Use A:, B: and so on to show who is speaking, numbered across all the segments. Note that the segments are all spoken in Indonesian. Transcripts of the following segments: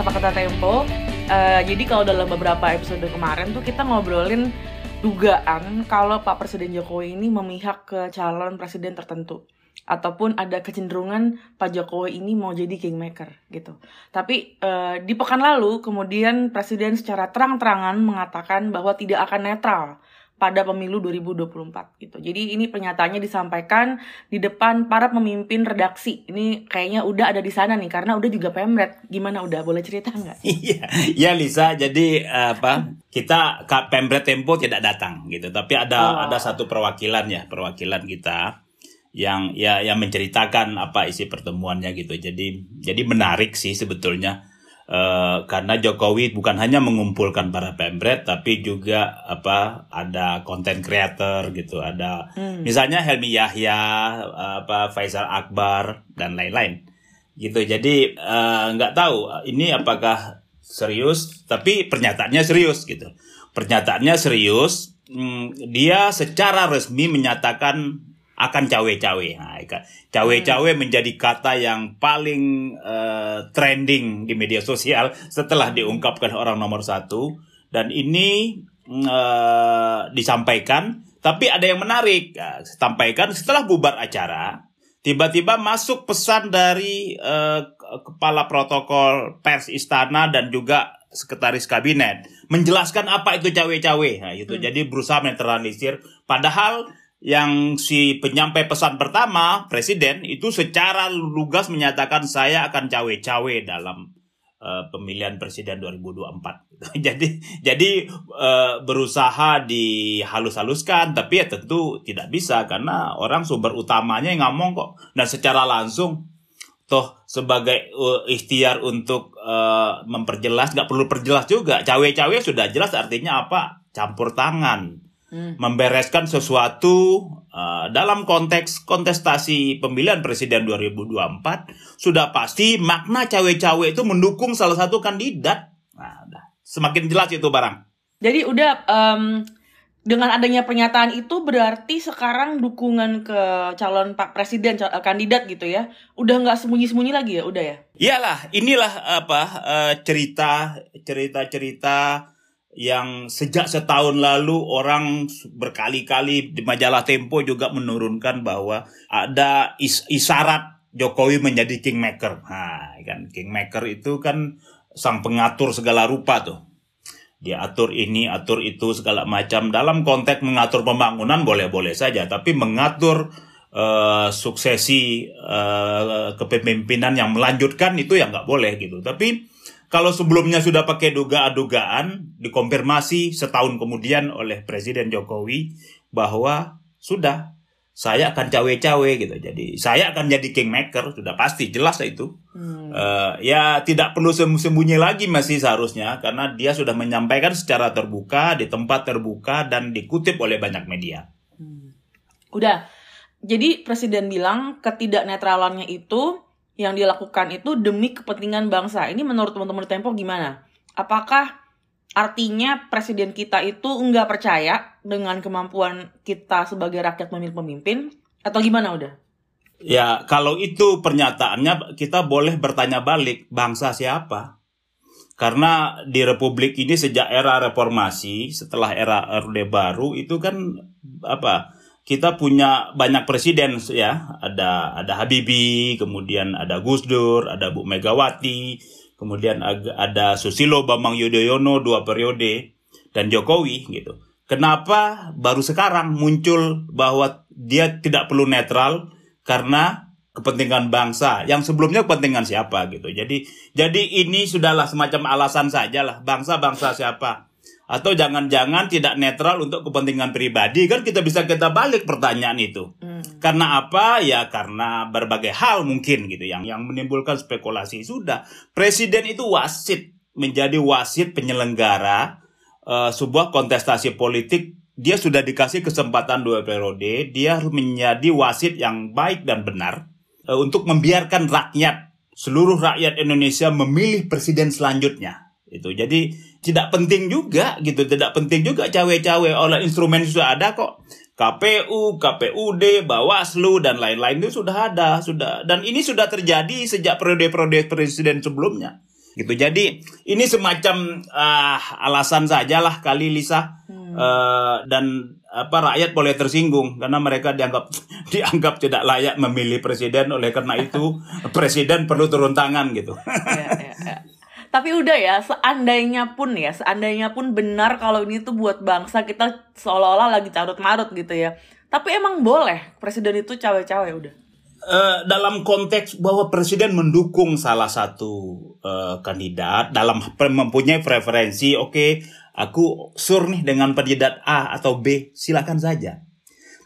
A: apa kata Tempo. Uh, jadi kalau dalam beberapa episode kemarin tuh kita ngobrolin dugaan kalau Pak Presiden Jokowi ini memihak ke calon presiden tertentu ataupun ada kecenderungan Pak Jokowi ini mau jadi kingmaker gitu. Tapi uh, di pekan lalu kemudian presiden secara terang-terangan mengatakan bahwa tidak akan netral pada pemilu 2024 gitu. Jadi ini pernyataannya disampaikan di depan para pemimpin redaksi. Ini kayaknya udah ada di sana nih karena udah juga pemret. Gimana udah boleh cerita nggak?
B: Iya, ya Lisa. Jadi apa? Kita pemret Tempo tidak datang gitu. Tapi ada oh. ada satu perwakilan ya, perwakilan kita yang ya yang menceritakan apa isi pertemuannya gitu. Jadi jadi menarik sih sebetulnya Uh, karena Jokowi bukan hanya mengumpulkan para pemret tapi juga apa ada konten creator gitu. Ada hmm. misalnya Helmi Yahya apa Faisal Akbar dan lain-lain. Gitu. Jadi eh, nggak uh, tahu ini apakah serius tapi pernyataannya serius gitu. Pernyataannya serius hmm, dia secara resmi menyatakan akan cawe-cawe. Nah, cawe-cawe hmm. menjadi kata yang paling uh, trending di media sosial setelah diungkapkan orang nomor satu. Dan ini uh, disampaikan, tapi ada yang menarik. Uh, sampaikan setelah bubar acara, tiba-tiba masuk pesan dari uh, kepala protokol pers istana dan juga sekretaris kabinet menjelaskan apa itu cawe-cawe. Nah, itu hmm. jadi berusaha menetralisir. Padahal yang si penyampai pesan pertama presiden itu secara lugas menyatakan saya akan cawe-cawe dalam uh, pemilihan presiden 2024. jadi jadi uh, berusaha dihalus-haluskan tapi ya tentu tidak bisa karena orang sumber utamanya yang ngomong kok. Dan secara langsung toh sebagai uh, ikhtiar untuk uh, memperjelas nggak perlu perjelas juga. Cawe-cawe sudah jelas artinya apa? Campur tangan hmm. membereskan sesuatu uh, dalam konteks kontestasi pemilihan presiden 2024 sudah pasti makna cawe-cawe itu mendukung salah satu kandidat. Nah, semakin jelas itu barang.
A: Jadi udah um, dengan adanya pernyataan itu berarti sekarang dukungan ke calon Pak Presiden cal kandidat gitu ya udah nggak sembunyi-sembunyi lagi ya udah ya
B: iyalah inilah apa uh, cerita cerita cerita yang sejak setahun lalu orang berkali-kali di majalah Tempo juga menurunkan bahwa ada is isyarat Jokowi menjadi kingmaker. Nah, kan kingmaker itu kan sang pengatur segala rupa tuh. Dia atur ini, atur itu segala macam. Dalam konteks mengatur pembangunan boleh-boleh saja, tapi mengatur uh, suksesi uh, kepemimpinan yang melanjutkan itu ya nggak boleh gitu. Tapi kalau sebelumnya sudah pakai dugaan-dugaan, dikonfirmasi setahun kemudian oleh Presiden Jokowi bahwa sudah saya akan cawe-cawe gitu. Jadi saya akan jadi kingmaker, sudah pasti jelas itu. Hmm. Uh, ya tidak perlu sembunyi lagi masih seharusnya karena dia sudah menyampaikan secara terbuka di tempat terbuka dan dikutip oleh banyak media.
A: Hmm. Udah. Jadi presiden bilang ketidaknetralannya itu yang dilakukan itu demi kepentingan bangsa. Ini menurut teman-teman Tempo gimana? Apakah artinya presiden kita itu nggak percaya dengan kemampuan kita sebagai rakyat memilih pemimpin? Atau gimana udah?
B: Ya, kalau itu pernyataannya kita boleh bertanya balik, bangsa siapa? Karena di republik ini sejak era reformasi, setelah era Orde Baru itu kan apa? Kita punya banyak presiden ya. Ada ada Habibie kemudian ada Gus Dur ada Bu Megawati kemudian ada Susilo Bambang Yudhoyono dua periode dan Jokowi gitu. Kenapa baru sekarang muncul bahwa dia tidak perlu netral? Karena kepentingan bangsa. Yang sebelumnya kepentingan siapa gitu. Jadi jadi ini sudahlah semacam alasan saja lah bangsa bangsa siapa atau jangan-jangan tidak netral untuk kepentingan pribadi. Kan kita bisa kita balik pertanyaan itu. Hmm. karena apa? Ya karena berbagai hal mungkin gitu. Yang yang menimbulkan spekulasi. Sudah. Presiden itu wasit. Menjadi wasit penyelenggara uh, sebuah kontestasi politik. Dia sudah dikasih kesempatan dua periode. Dia harus menjadi wasit yang baik dan benar uh, untuk membiarkan rakyat seluruh rakyat Indonesia memilih presiden selanjutnya. Itu. Jadi tidak penting juga gitu tidak penting juga cawe-cawe oleh instrumen sudah ada kok KPU, KPUD, Bawaslu dan lain-lain itu sudah ada, sudah dan ini sudah terjadi sejak periode-periode presiden sebelumnya. Gitu. Jadi ini semacam uh, alasan sajalah kali Lisa hmm. uh, dan apa rakyat boleh tersinggung karena mereka dianggap dianggap tidak layak memilih presiden oleh karena itu presiden perlu turun tangan gitu. ya,
A: ya, ya. Tapi udah ya, seandainya pun ya, seandainya pun benar kalau ini tuh buat bangsa kita seolah-olah lagi carut marut gitu ya. Tapi emang boleh presiden itu cawe-cawe udah.
B: Uh, dalam konteks bahwa presiden mendukung salah satu uh, kandidat dalam mempunyai preferensi, oke, okay, aku sur nih dengan kandidat A atau B, silakan saja.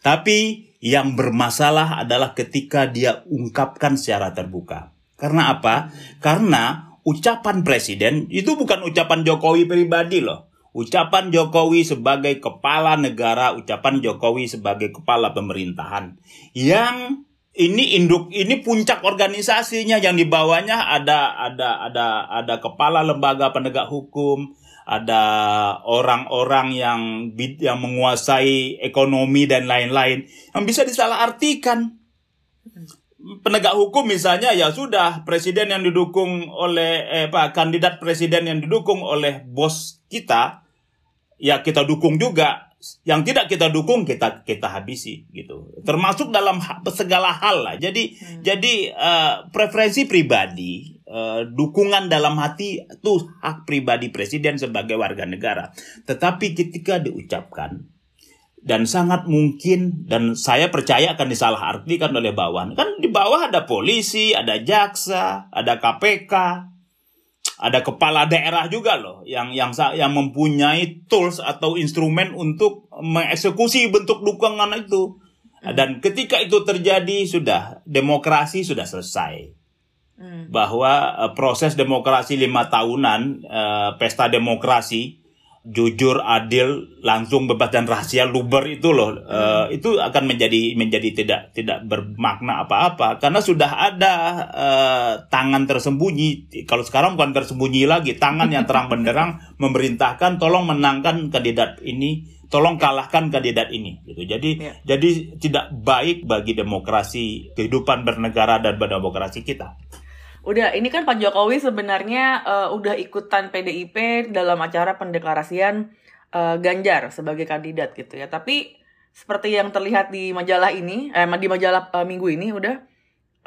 B: Tapi yang bermasalah adalah ketika dia ungkapkan secara terbuka. Karena apa? Karena ucapan presiden itu bukan ucapan Jokowi pribadi loh. Ucapan Jokowi sebagai kepala negara, ucapan Jokowi sebagai kepala pemerintahan. Yang ini induk ini puncak organisasinya. Yang di bawahnya ada ada ada ada kepala lembaga penegak hukum, ada orang-orang yang yang menguasai ekonomi dan lain-lain. Yang bisa disalahartikan penegak hukum misalnya ya sudah presiden yang didukung oleh eh, pak kandidat presiden yang didukung oleh bos kita ya kita dukung juga. Yang tidak kita dukung kita kita habisi gitu. Termasuk dalam segala hal lah. Jadi hmm. jadi uh, preferensi pribadi uh, dukungan dalam hati itu hak pribadi presiden sebagai warga negara. Tetapi ketika diucapkan dan sangat mungkin dan saya percaya akan disalahartikan oleh bawahan. Kan di bawah ada polisi, ada jaksa, ada KPK, ada kepala daerah juga loh yang yang yang mempunyai tools atau instrumen untuk mengeksekusi bentuk dukungan itu. Dan ketika itu terjadi sudah demokrasi sudah selesai. Hmm. Bahwa uh, proses demokrasi lima tahunan, uh, pesta demokrasi jujur, adil, langsung bebas dan rahasia luber itu loh. Hmm. uh, itu akan menjadi menjadi tidak tidak bermakna apa-apa. Karena sudah ada uh, tangan tersembunyi. Kalau sekarang bukan tersembunyi lagi tangan yang terang benderang memerintahkan tolong menangkan kandidat ini tolong kalahkan kandidat ini. Gitu. Jadi ya. jadi tidak baik bagi demokrasi kehidupan bernegara dan berdemokrasi kita
A: Udah, ini kan Pak Jokowi sebenarnya uh, udah ikutan PDIP dalam acara pendeklarasian uh, Ganjar sebagai kandidat gitu ya. Tapi seperti yang terlihat di majalah ini, eh di majalah uh, minggu ini udah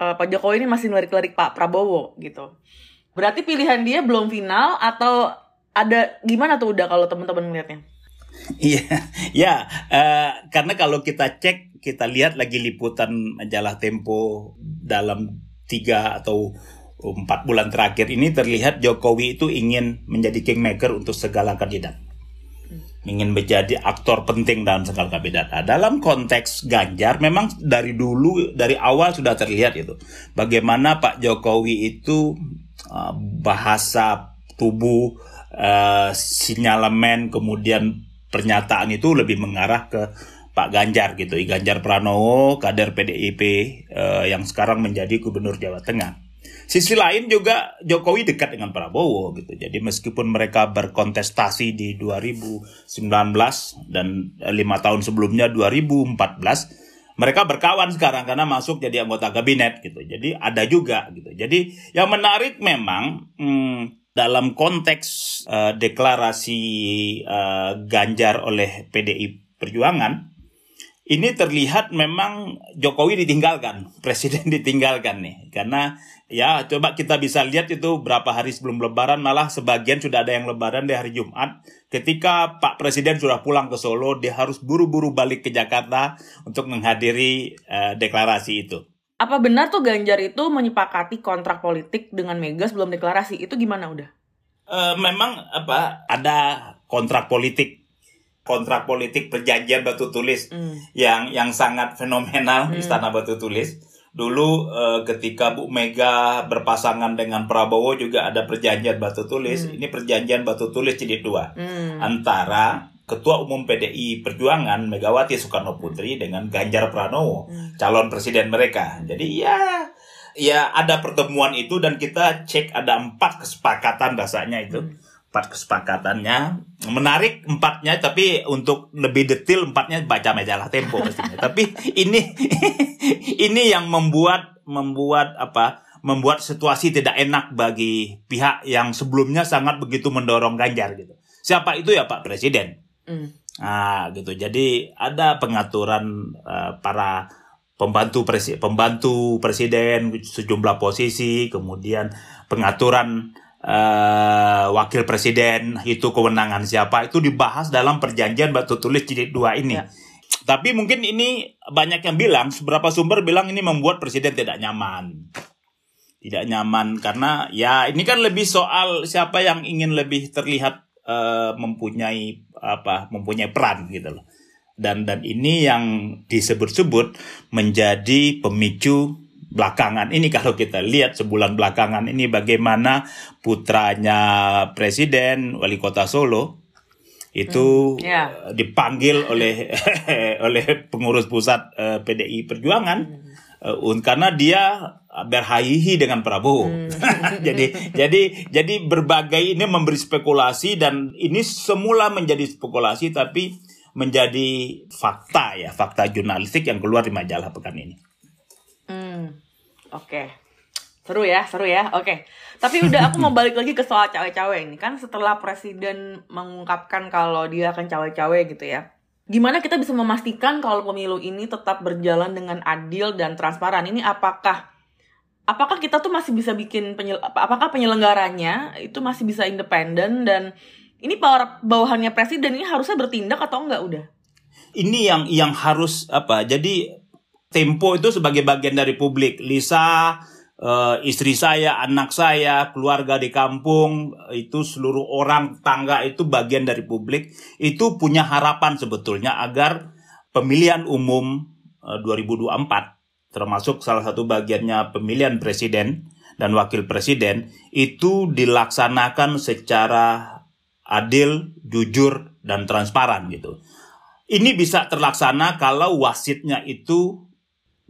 A: uh, Pak Jokowi ini masih ngelirik-lirik Pak Prabowo gitu. Berarti pilihan dia belum final atau ada gimana tuh udah kalau teman-teman melihatnya?
B: Iya, ya, uh, karena kalau kita cek, kita lihat lagi liputan majalah Tempo dalam tiga atau empat bulan terakhir ini terlihat Jokowi itu ingin menjadi kingmaker untuk segala kandidat. Ingin menjadi aktor penting dalam segala kandidat. Nah, dalam konteks Ganjar memang dari dulu dari awal sudah terlihat itu bagaimana Pak Jokowi itu uh, bahasa tubuh uh, sinyalemen kemudian pernyataan itu lebih mengarah ke Pak Ganjar gitu, Ganjar Pranowo, kader PDIP uh, yang sekarang menjadi gubernur Jawa Tengah. Sisi lain juga Jokowi dekat dengan Prabowo gitu. Jadi meskipun mereka berkontestasi di 2019 dan lima tahun sebelumnya 2014 mereka berkawan sekarang karena masuk jadi anggota kabinet gitu. Jadi ada juga gitu. Jadi yang menarik memang hmm, dalam konteks uh, deklarasi uh, Ganjar oleh PDI Perjuangan ini terlihat memang Jokowi ditinggalkan, presiden ditinggalkan nih. Karena ya coba kita bisa lihat itu berapa hari sebelum lebaran malah sebagian sudah ada yang lebaran di hari Jumat. Ketika Pak Presiden sudah pulang ke Solo, dia harus buru-buru balik ke Jakarta untuk menghadiri uh, deklarasi itu.
A: Apa benar tuh Ganjar itu menyepakati kontrak politik dengan Mega sebelum deklarasi? Itu gimana udah?
B: Uh, memang apa ada kontrak politik kontrak politik perjanjian batu tulis mm. yang yang sangat fenomenal mm. istana batu tulis dulu uh, ketika Bu Mega berpasangan dengan Prabowo juga ada perjanjian batu tulis mm. ini perjanjian batu tulis jadi dua mm. antara Ketua Umum PDI Perjuangan Megawati Soekarno Putri dengan Ganjar Pranowo mm. calon presiden mereka jadi ya ya ada pertemuan itu dan kita cek ada empat kesepakatan rasanya itu mm empat kesepakatannya. Menarik empatnya tapi untuk lebih detail empatnya baca majalah Tempo pastinya. Tapi ini ini yang membuat membuat apa membuat situasi tidak enak bagi pihak yang sebelumnya sangat begitu mendorong Ganjar gitu. Siapa itu ya Pak Presiden? Mm. nah gitu. Jadi ada pengaturan uh, para pembantu presi pembantu presiden sejumlah posisi kemudian pengaturan uh, wakil presiden itu kewenangan siapa itu dibahas dalam perjanjian batu tulis jilid dua ini. Ya. Tapi mungkin ini banyak yang bilang, beberapa sumber bilang ini membuat presiden tidak nyaman. Tidak nyaman karena ya ini kan lebih soal siapa yang ingin lebih terlihat uh, mempunyai apa, mempunyai peran gitu loh. Dan dan ini yang disebut-sebut menjadi pemicu belakangan ini kalau kita lihat sebulan belakangan ini bagaimana putranya presiden wali kota Solo itu hmm, yeah. dipanggil oleh oleh pengurus pusat uh, eh, PDI Perjuangan hmm. uh, karena dia berhahihi dengan Prabowo. Hmm. jadi jadi jadi berbagai ini memberi spekulasi dan ini semula menjadi spekulasi tapi menjadi fakta ya fakta jurnalistik yang keluar di majalah pekan ini.
A: Hmm. Oke. Seru ya, seru ya. Oke. Tapi udah aku mau balik lagi ke soal cawe-cawe ini kan setelah presiden mengungkapkan kalau dia akan cawe-cawe gitu ya. Gimana kita bisa memastikan kalau pemilu ini tetap berjalan dengan adil dan transparan? Ini apakah apakah kita tuh masih bisa bikin penyel, apakah penyelenggaranya itu masih bisa independen dan ini power bawahannya presiden ini harusnya bertindak atau enggak udah?
B: Ini yang yang harus apa? Jadi Tempo itu sebagai bagian dari publik. Lisa, uh, istri saya, anak saya, keluarga di kampung, itu seluruh orang tangga itu bagian dari publik. Itu punya harapan sebetulnya agar pemilihan umum uh, eh, 2024 termasuk salah satu bagiannya pemilihan presiden dan wakil presiden itu dilaksanakan secara adil, jujur dan transparan gitu. Ini bisa terlaksana kalau wasitnya itu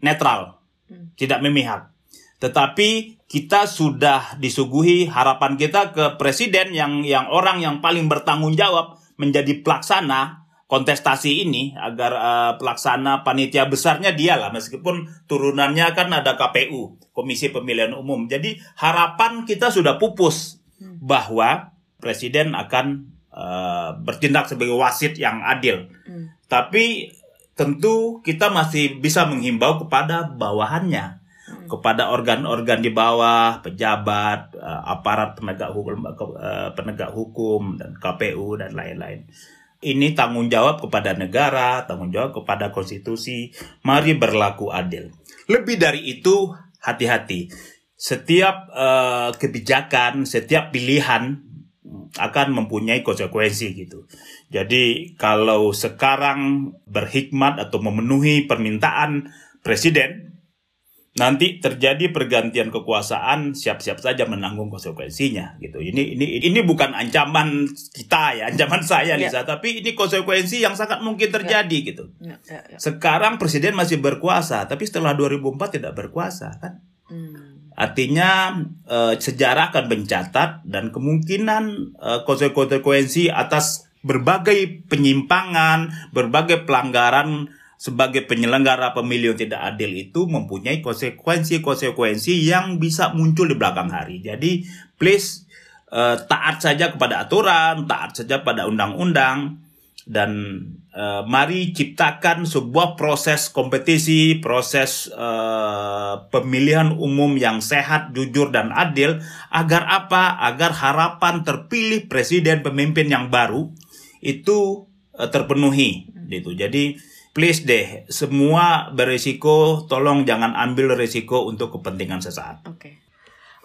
B: netral, hmm. tidak memihak. Tetapi kita sudah disuguhi harapan kita ke presiden yang yang orang yang paling bertanggung jawab menjadi pelaksana kontestasi ini agar uh, pelaksana panitia besarnya dialah meskipun turunannya kan ada KPU Komisi Pemilihan Umum. Jadi harapan kita sudah pupus hmm. bahwa presiden akan uh, bertindak sebagai wasit yang adil. Hmm. Tapi tentu kita masih bisa menghimbau kepada bawahannya. Hmm. kepada organ-organ di bawah pejabat uh, aparat penegak hukum uh, penegak hukum dan KPU dan lain-lain. Ini tanggung jawab kepada negara tanggung jawab kepada konstitusi. Mari berlaku adil. Lebih dari itu hati-hati. Setiap uh, kebijakan setiap pilihan akan mempunyai konsekuensi gitu. Jadi kalau sekarang berhikmat atau memenuhi permintaan presiden, nanti terjadi pergantian kekuasaan siap-siap saja menanggung konsekuensinya gitu. Ini ini ini bukan ancaman kita ya, ancaman saya ya. Lisa, tapi ini konsekuensi yang sangat mungkin terjadi ya. gitu. Ya, ya, ya. Sekarang presiden masih berkuasa, tapi setelah 2004 tidak berkuasa kan. Hmm. Artinya uh, sejarah akan mencatat dan kemungkinan uh, konsekuensi atas berbagai penyimpangan, berbagai pelanggaran sebagai penyelenggara pemilu yang tidak adil itu mempunyai konsekuensi-konsekuensi yang bisa muncul di belakang hari. Jadi please uh, taat saja kepada aturan, taat saja pada undang-undang dan uh, mari ciptakan sebuah proses kompetisi, proses uh, pemilihan umum yang sehat, jujur dan adil agar apa? Agar harapan terpilih presiden pemimpin yang baru itu uh, terpenuhi gitu. Jadi please deh semua berisiko tolong jangan ambil risiko untuk kepentingan sesaat.
A: Oke. Okay.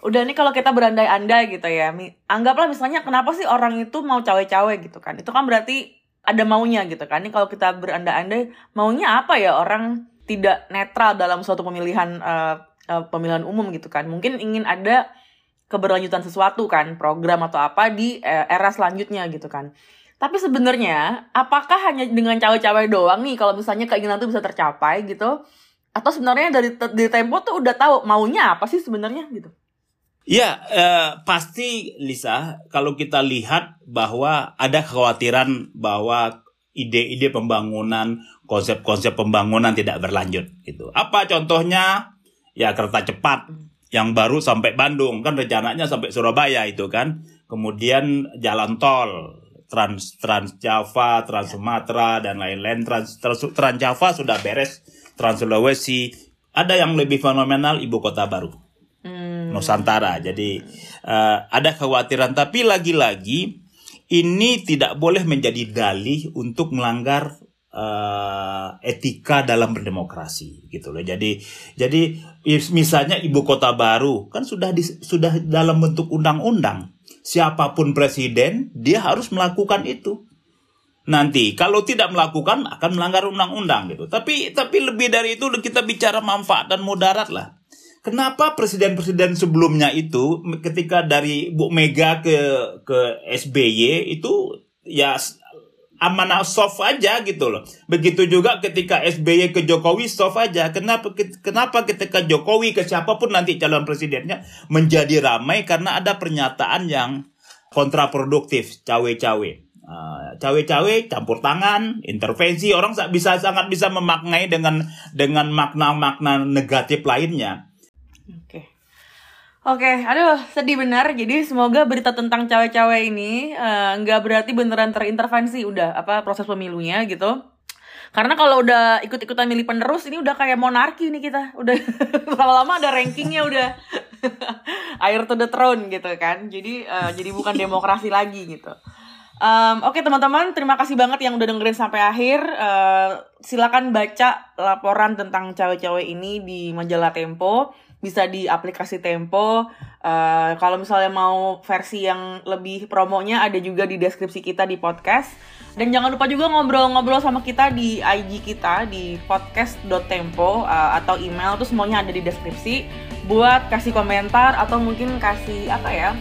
A: Udah nih kalau kita berandai-andai gitu ya, anggaplah misalnya kenapa sih orang itu mau cawe-cawe gitu kan? Itu kan berarti ada maunya gitu kan. Ini kalau kita berandai-andai maunya apa ya orang tidak netral dalam suatu pemilihan uh, uh, pemilihan umum gitu kan. Mungkin ingin ada keberlanjutan sesuatu kan, program atau apa di uh, era selanjutnya gitu kan. Tapi sebenarnya apakah hanya dengan cawe-cawe doang nih kalau misalnya keinginan itu bisa tercapai gitu? Atau sebenarnya dari di tempo tuh udah tahu maunya apa sih sebenarnya gitu?
B: Ya, eh, pasti Lisa, kalau kita lihat bahwa ada kekhawatiran bahwa ide-ide pembangunan, konsep-konsep pembangunan tidak berlanjut gitu. Apa contohnya? Ya kereta cepat yang baru sampai Bandung kan rencananya sampai Surabaya itu kan. Kemudian jalan tol Trans Trans Java, Trans Sumatera dan lain-lain. Trans, Trans Trans Java sudah beres, Trans Sulawesi. Ada yang lebih fenomenal ibu kota baru Nusantara. Jadi uh, ada kekhawatiran tapi lagi-lagi ini tidak boleh menjadi dalih untuk melanggar uh, etika dalam berdemokrasi gitu loh. Jadi jadi misalnya ibu kota baru kan sudah di, sudah dalam bentuk undang-undang. Siapa pun presiden dia harus melakukan itu. Nanti kalau tidak melakukan akan melanggar undang-undang gitu. Tapi tapi lebih dari itu kita bicara manfaat dan mudarat lah. Kenapa presiden-presiden sebelumnya itu ketika dari Bu Mega ke ke SBY itu ya amanah soft aja gitu loh. Begitu juga ketika SBY ke Jokowi soft aja. Kenapa kenapa ketika Jokowi ke siapa pun nanti calon presidennya menjadi ramai karena ada pernyataan yang kontraproduktif, cawe-cawe. Uh, cawe-cawe campur tangan intervensi orang bisa sangat bisa memaknai dengan dengan makna-makna negatif lainnya
A: Oke. Oke, aduh sedih benar. Jadi semoga berita tentang cawe-cawe ini eh, nggak uh, berarti beneran terintervensi udah apa proses pemilunya gitu. Karena kalau udah ikut-ikutan milih penerus ini udah kayak monarki nih kita. Udah lama-lama ada rankingnya udah air to the throne gitu kan. Jadi uh, jadi bukan demokrasi lagi gitu. Um, Oke okay, teman-teman, terima kasih banget yang udah dengerin sampai akhir. Uh, silakan baca laporan tentang cawe-cawe ini di majalah Tempo bisa di aplikasi Tempo. Uh, kalau misalnya mau versi yang lebih promonya ada juga di deskripsi kita di podcast. Dan jangan lupa juga ngobrol-ngobrol sama kita di IG kita di podcast.tempo uh, atau email tuh semuanya ada di deskripsi buat kasih komentar atau mungkin kasih apa ya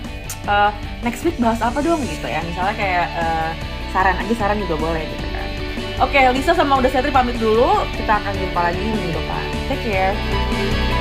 A: uh, next week bahas apa dong gitu ya misalnya kayak uh, saran aja saran juga boleh gitu kan. Oke, Lisa sama udah Setri pamit dulu. Kita akan jumpa lagi minggu depan. Take care.